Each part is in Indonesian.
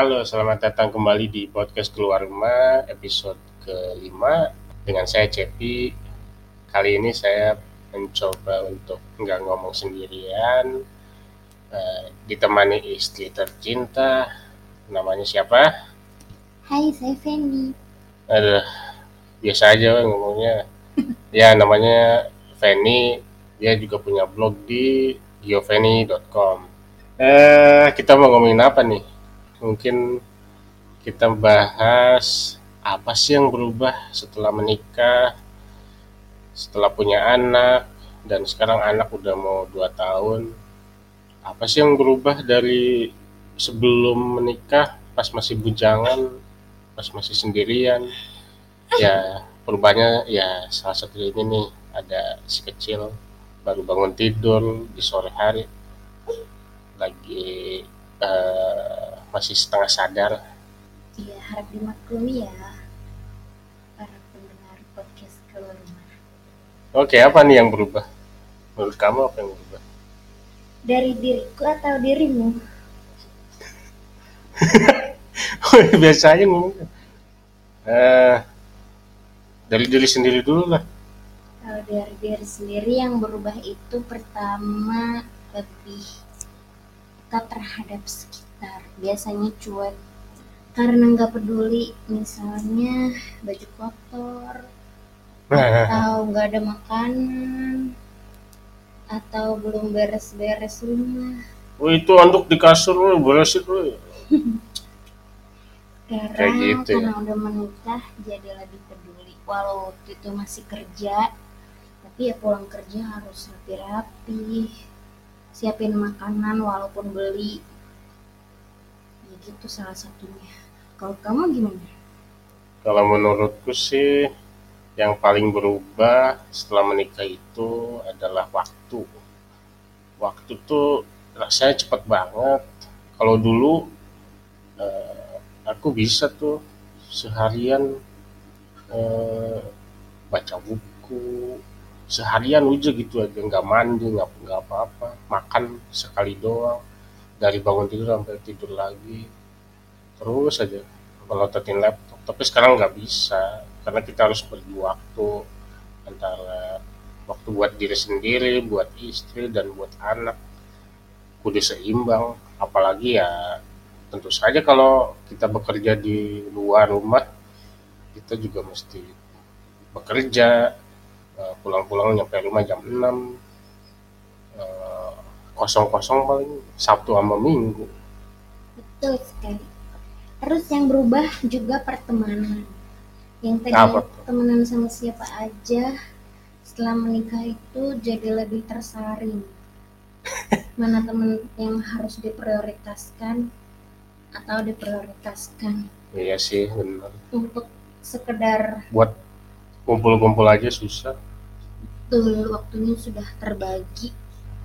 Halo, selamat datang kembali di podcast Keluar Rumah episode kelima dengan saya Cepi. Kali ini saya mencoba untuk nggak ngomong sendirian, uh, ditemani istri tercinta. Namanya siapa? Hai, saya Feni. Aduh, biasa aja ngomongnya. ya, namanya Feni. Dia juga punya blog di gioveni.com. Eh, kita mau ngomongin apa nih? Mungkin kita bahas apa sih yang berubah setelah menikah, setelah punya anak, dan sekarang anak udah mau 2 tahun. Apa sih yang berubah dari sebelum menikah, pas masih bujangan, pas masih sendirian? Ya, perubahannya ya salah satu ini nih, ada si kecil baru bangun tidur di sore hari, lagi uh, masih setengah sadar. Iya, harap dimaklumi ya para pendengar podcast keluar rumah. Oke, apa nih yang berubah? Menurut kamu apa yang berubah? Dari diriku atau dirimu? Biasanya ngomong. Uh, dari diri sendiri dulu lah. Kalau dari diri sendiri yang berubah itu pertama lebih kita terhadap sekitar sekitar biasanya cuek. Karena nggak peduli misalnya baju kotor atau nggak ada makanan atau belum beres-beres rumah. Oh itu untuk di kasur lu beresin lu karena gitu, ya? karena udah menikah jadi lebih peduli. Walau waktu itu masih kerja tapi ya pulang kerja harus rapi-rapi. Siapin makanan walaupun beli itu salah satunya. Kalau kamu gimana? Kalau menurutku sih yang paling berubah setelah menikah itu adalah waktu. Waktu tuh rasanya cepet banget. Kalau dulu eh, aku bisa tuh seharian eh, baca buku. Seharian aja gitu aja nggak mandi nggak nggak apa-apa. Makan sekali doang dari bangun tidur sampai tidur lagi terus aja melototin laptop. Tapi sekarang nggak bisa karena kita harus bagi waktu antara waktu buat diri sendiri buat istri dan buat anak. Kudu seimbang apalagi ya tentu saja kalau kita bekerja di luar rumah kita juga mesti bekerja eh, pulang-pulang nyampe rumah jam 6 kosong-kosong paling Sabtu sama Minggu. Betul sekali. Terus yang berubah juga pertemanan. Yang tadi Apa? temenan sama siapa aja, setelah menikah itu jadi lebih tersaring. Mana temen yang harus diprioritaskan atau diprioritaskan. Iya sih, benar. Untuk sekedar buat kumpul-kumpul aja susah. Betul, waktunya sudah terbagi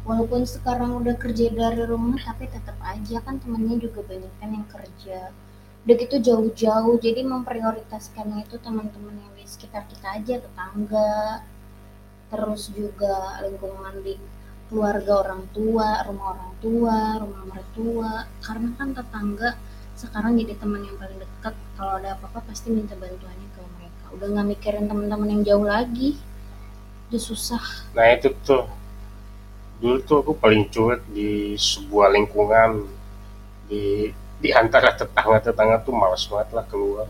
walaupun sekarang udah kerja dari rumah tapi tetap aja kan temennya juga banyak kan yang kerja. Udah gitu jauh-jauh jadi memprioritaskannya itu teman-teman yang di sekitar kita aja tetangga. Terus juga lingkungan di keluarga orang tua rumah orang tua rumah mertua. Karena kan tetangga sekarang jadi teman yang paling dekat kalau ada apa-apa pasti minta bantuannya ke mereka. Udah nggak mikirin teman-teman yang jauh lagi. Udah susah. Nah itu tuh dulu tuh aku paling cuek di sebuah lingkungan. Di di antara tetangga-tetangga tuh malas banget lah keluar.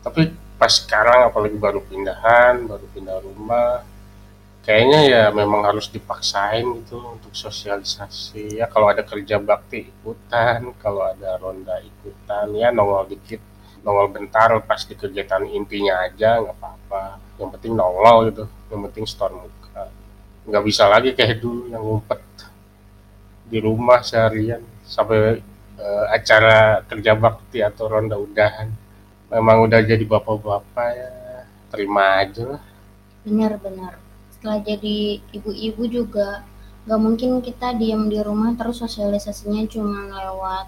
Tapi pas sekarang apalagi baru pindahan baru pindah rumah kayaknya ya memang harus dipaksain gitu untuk sosialisasi. Ya kalau ada kerja bakti ikutan kalau ada ronda ikutan ya nongol dikit nongol bentar pas di kegiatan intinya aja nggak apa-apa. Yang penting nongol gitu yang penting store muka nggak bisa lagi kayak dulu yang ngumpet di rumah seharian sampai uh, acara kerja bakti atau ronda udahan memang udah jadi bapak-bapak ya terima aja lah. Benar-benar setelah jadi ibu-ibu juga nggak mungkin kita diam di rumah terus sosialisasinya cuma lewat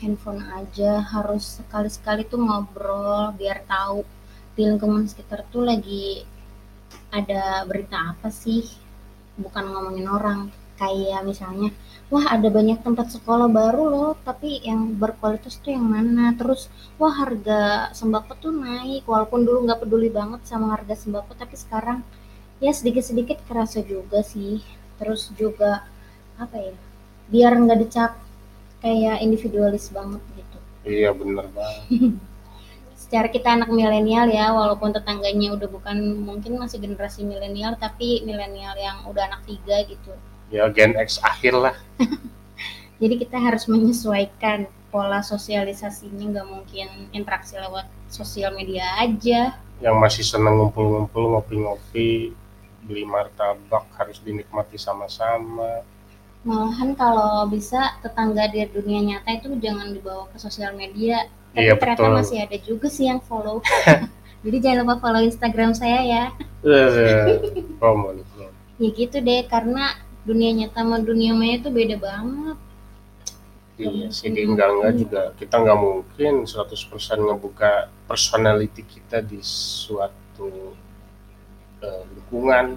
handphone aja. Harus sekali-sekali tuh ngobrol biar tahu di lingkungan sekitar tuh lagi ada berita apa sih bukan ngomongin orang. Kayak misalnya wah ada banyak tempat sekolah baru loh tapi yang berkualitas tuh yang mana? Terus wah harga sembako tuh naik. Walaupun dulu nggak peduli banget sama harga sembako tapi sekarang ya sedikit-sedikit kerasa juga sih. Terus juga apa ya biar nggak dicap kayak individualis banget gitu. Iya bener banget secara kita anak milenial ya walaupun tetangganya udah bukan mungkin masih generasi milenial tapi milenial yang udah anak tiga gitu. Ya Gen X akhir lah. Jadi kita harus menyesuaikan pola sosialisasinya nggak mungkin interaksi lewat sosial media aja. Yang masih seneng ngumpul-ngumpul ngopi-ngopi beli martabak harus dinikmati sama-sama. Malahan kalau bisa tetangga di dunia nyata itu jangan dibawa ke sosial media tapi Iya, ternyata betul. masih ada juga sih yang follow. Jadi jangan lupa follow instagram saya ya. Promo nih promo. ya gitu deh karena dunia nyata sama dunia maya itu beda banget. Iya sih, di enggak enggak juga. Kita nggak mungkin 100% ngebuka personality kita di suatu eh, lingkungan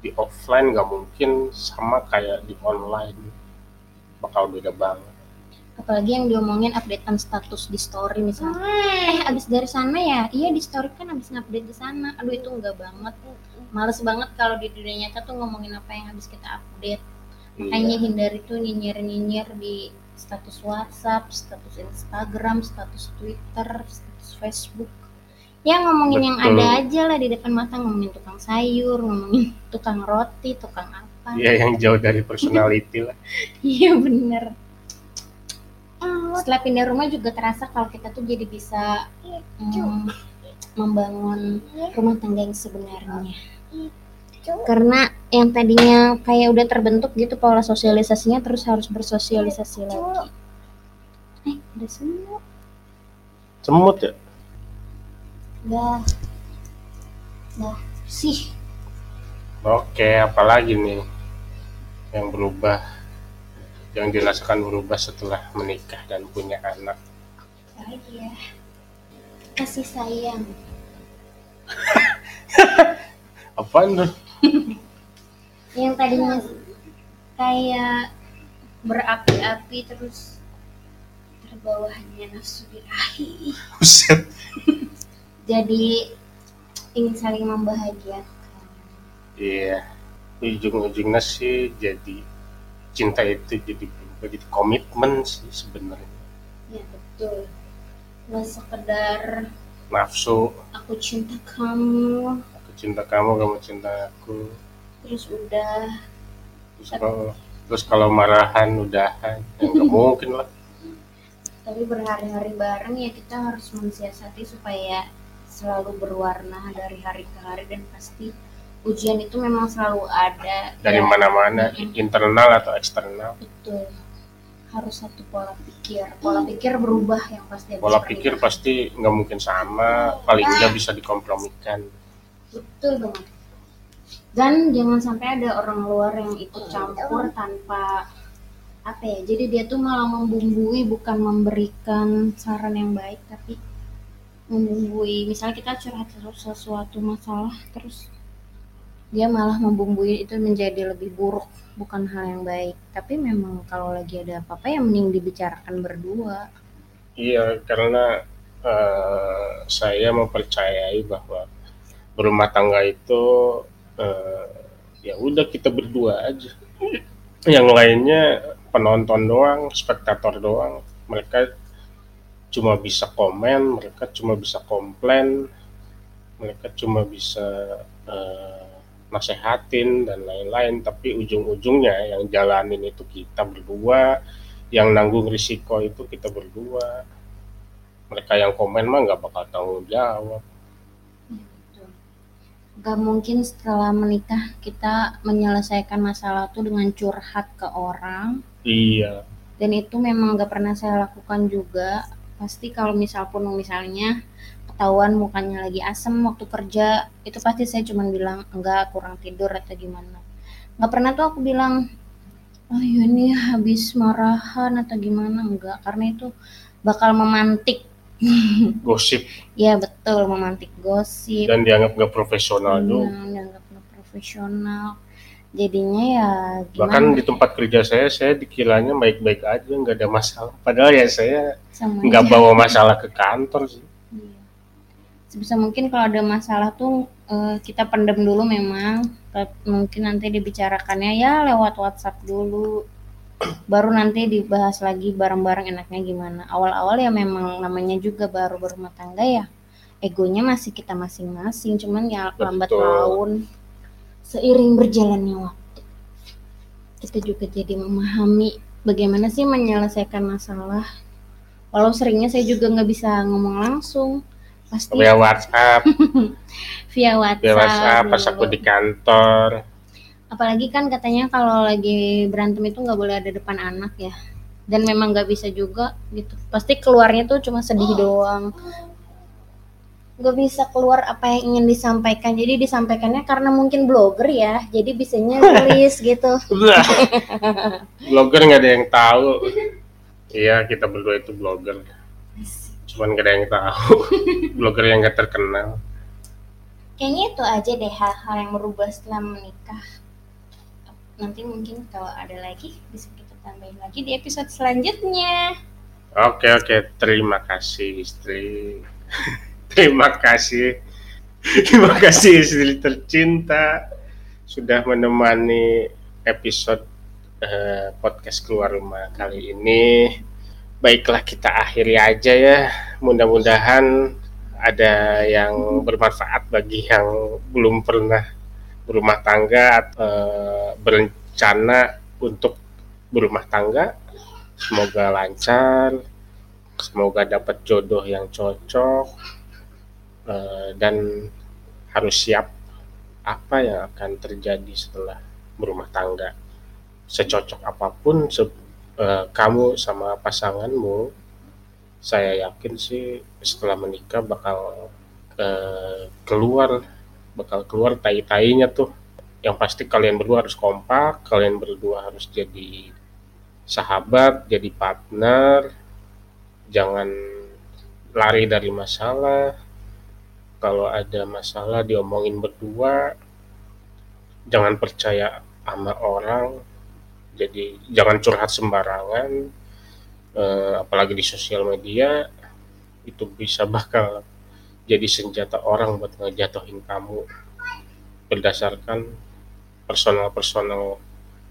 di offline nggak mungkin sama kayak di online. Bakal beda banget. Apalagi yang diomongin updatean status di story misalnya eh abis dari sana ya iya di story kan abis ngupdate di sana aduh itu enggak banget males banget kalau di dunia nyata tuh ngomongin apa yang habis kita update makanya Iya. hindari tuh nyinyir-nyinyir di status WhatsApp, status Instagram, status Twitter, status Facebook. Ya ngomongin yang Betul. ada aja lah di depan mata, ngomongin tukang sayur, ngomongin tukang roti, tukang apa. Iya yang jauh dari personality lah. Iya bener. Setelah pindah rumah juga terasa kalau kita tuh jadi bisa mm, membangun rumah tangga yang sebenarnya. Karena yang tadinya kayak udah terbentuk gitu pola sosialisasinya terus harus bersosialisasi lagi. Eh, ada semua. Semut ya? Dah. Dah. Sih. Oke, apalagi nih yang berubah, yang dirasakan berubah setelah menikah dan punya anak. Ya. Kasih sayang. Apaan tuh? Yang tadinya kayak berapi-api terus terbawahnya nafsu birahi. Buset. Jadi ingin saling membahagiakan. Iya, ujung-ujungnya sih jadi cinta itu jadi jadi komitmen sih sebenarnya. Ya betul. Nggak sekedar Nafsu, aku cinta kamu, aku cinta kamu, kamu cinta aku. terus udah Terus kalau, terus kalau marahan, udahan, ya nggak mungkin lah. tapi berhari-hari bareng ya kita harus mensiasati supaya selalu berwarna dari hari ke hari dan pasti ujian itu memang selalu ada Dari Ya, mana-mana, Mm-mm. internal atau eksternal. betul. Harus satu pola pikir. Pola pikir berubah yang pasti Pola pikir pasti nggak mungkin sama, paling nggak bisa dikompromikan. betul banget. Dan jangan sampai ada orang luar yang ikut campur tanpa apa ya jadi dia tuh malah membumbui bukan memberikan saran yang baik tapi membumbui. Misalnya kita curhat sesu- sesuatu masalah terus dia malah membumbui itu menjadi lebih buruk bukan hal yang baik tapi memang kalau lagi ada apa-apa ya mending dibicarakan berdua Iya, karena eh, saya mempercayai bahwa berumah tangga itu eh, ya udah kita berdua aja. Yang lainnya penonton doang, spektator doang. Mereka cuma bisa komen, mereka cuma bisa komplain, mereka cuma bisa eh, nasehatin dan lain-lain. Tapi ujung-ujungnya yang jalanin itu kita berdua, yang nanggung risiko itu kita berdua. Mereka yang komen mah nggak bakal tanggung jawab. Gak mungkin setelah menikah kita menyelesaikan masalah tuh dengan curhat ke orang. Iya. Dan itu memang gak pernah saya lakukan juga. Pasti kalau misal pun misalnya ketahuan mukanya lagi asem waktu kerja itu pasti saya cuman bilang enggak kurang tidur atau gimana. Nggak pernah tuh aku bilang oh iya nih habis marahan atau gimana. Enggak karena itu bakal memantik. Gosip. Ya betul memantik gosip. Dan dianggap nggak profesional Iya, juga. dianggap nggak profesional. Jadinya ya bahkan gimana di tempat kerja saya saya dikiranya baik-baik aja nggak ada masalah. Padahal ya saya nggak bawa masalah ke kantor sih. Iya. Sebisa mungkin kalau ada masalah tuh eh, kita pendem dulu memang. Mungkin nanti dibicarakannya ya lewat WhatsApp dulu. Baru nanti dibahas lagi bareng-bareng enaknya gimana. Awal-awal ya memang namanya juga baru berumah tangga ya. Egonya masih kita masing-masing cuman ya lambat Betul. laun. Seiring berjalannya waktu kita juga jadi memahami bagaimana sih menyelesaikan masalah. Walau seringnya saya juga nggak bisa ngomong langsung pasti via WhatsApp. Via WhatsApp, via WhatsApp pas aku di kantor. Apalagi kan katanya kalau lagi berantem itu nggak boleh ada depan anak ya. Dan memang nggak bisa juga gitu. Pasti keluarnya tuh cuma sedih doang. Nggak bisa keluar apa yang ingin disampaikan. Jadi disampaikannya karena mungkin blogger ya. Jadi bisanya tulis gitu. Blogger nggak ada yang tahu. Iya kita berdua itu blogger cuman nggak ada yang tahu. Blogger yang nggak terkenal. Kayaknya itu aja deh hal-hal yang berubah setelah menikah. Nanti mungkin kalau ada lagi bisa kita tambahin lagi di episode selanjutnya. Oke oke. Terima kasih istri. Terima kasih. Terima kasih istri tercinta sudah menemani episode eh, podcast keluar rumah kali ini baiklah kita akhiri aja ya. Mudah-mudahan ada yang bermanfaat bagi yang belum pernah berumah tangga atau eh, berencana untuk berumah tangga. Semoga lancar semoga dapat jodoh yang cocok eh, dan harus siap apa yang akan terjadi setelah berumah tangga. Secocok apa pun se- eh, kamu sama pasanganmu saya yakin sih setelah menikah bakal eh, keluar bakal keluar tai-tainya tuh. Yang pasti kalian berdua harus kompak kalian berdua harus jadi sahabat jadi partner. Jangan lari dari masalah. Kalau ada masalah diomongin berdua. Jangan percaya sama orang jadi jangan curhat sembarangan eh, apalagi di sosial media itu bisa bakal jadi senjata orang buat ngejatuhin kamu berdasarkan personal-personal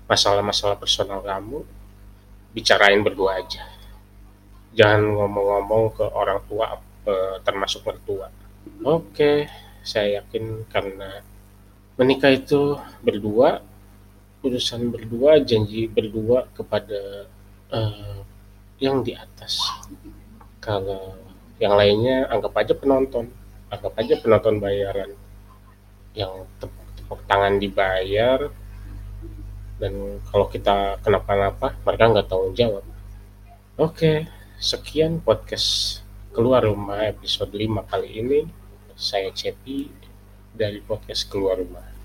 masalah-masalah personal kamu. Bicarain berdua aja. Jangan ngomong-ngomong ke orang tua eh, termasuk mertua. Oke saya yakin karena menikah itu berdua urusan berdua janji berdua kepada eh, yang di atas. Kalau yang lainnya anggap aja penonton. Anggap aja penonton bayaran. Yang tepuk, tangan dibayar. Dan kalau kita kenapa-napa mereka nggak tanggung jawab. Oke sekian podcast keluar rumah episode 5 kali ini. Saya Cepi dari podcast keluar rumah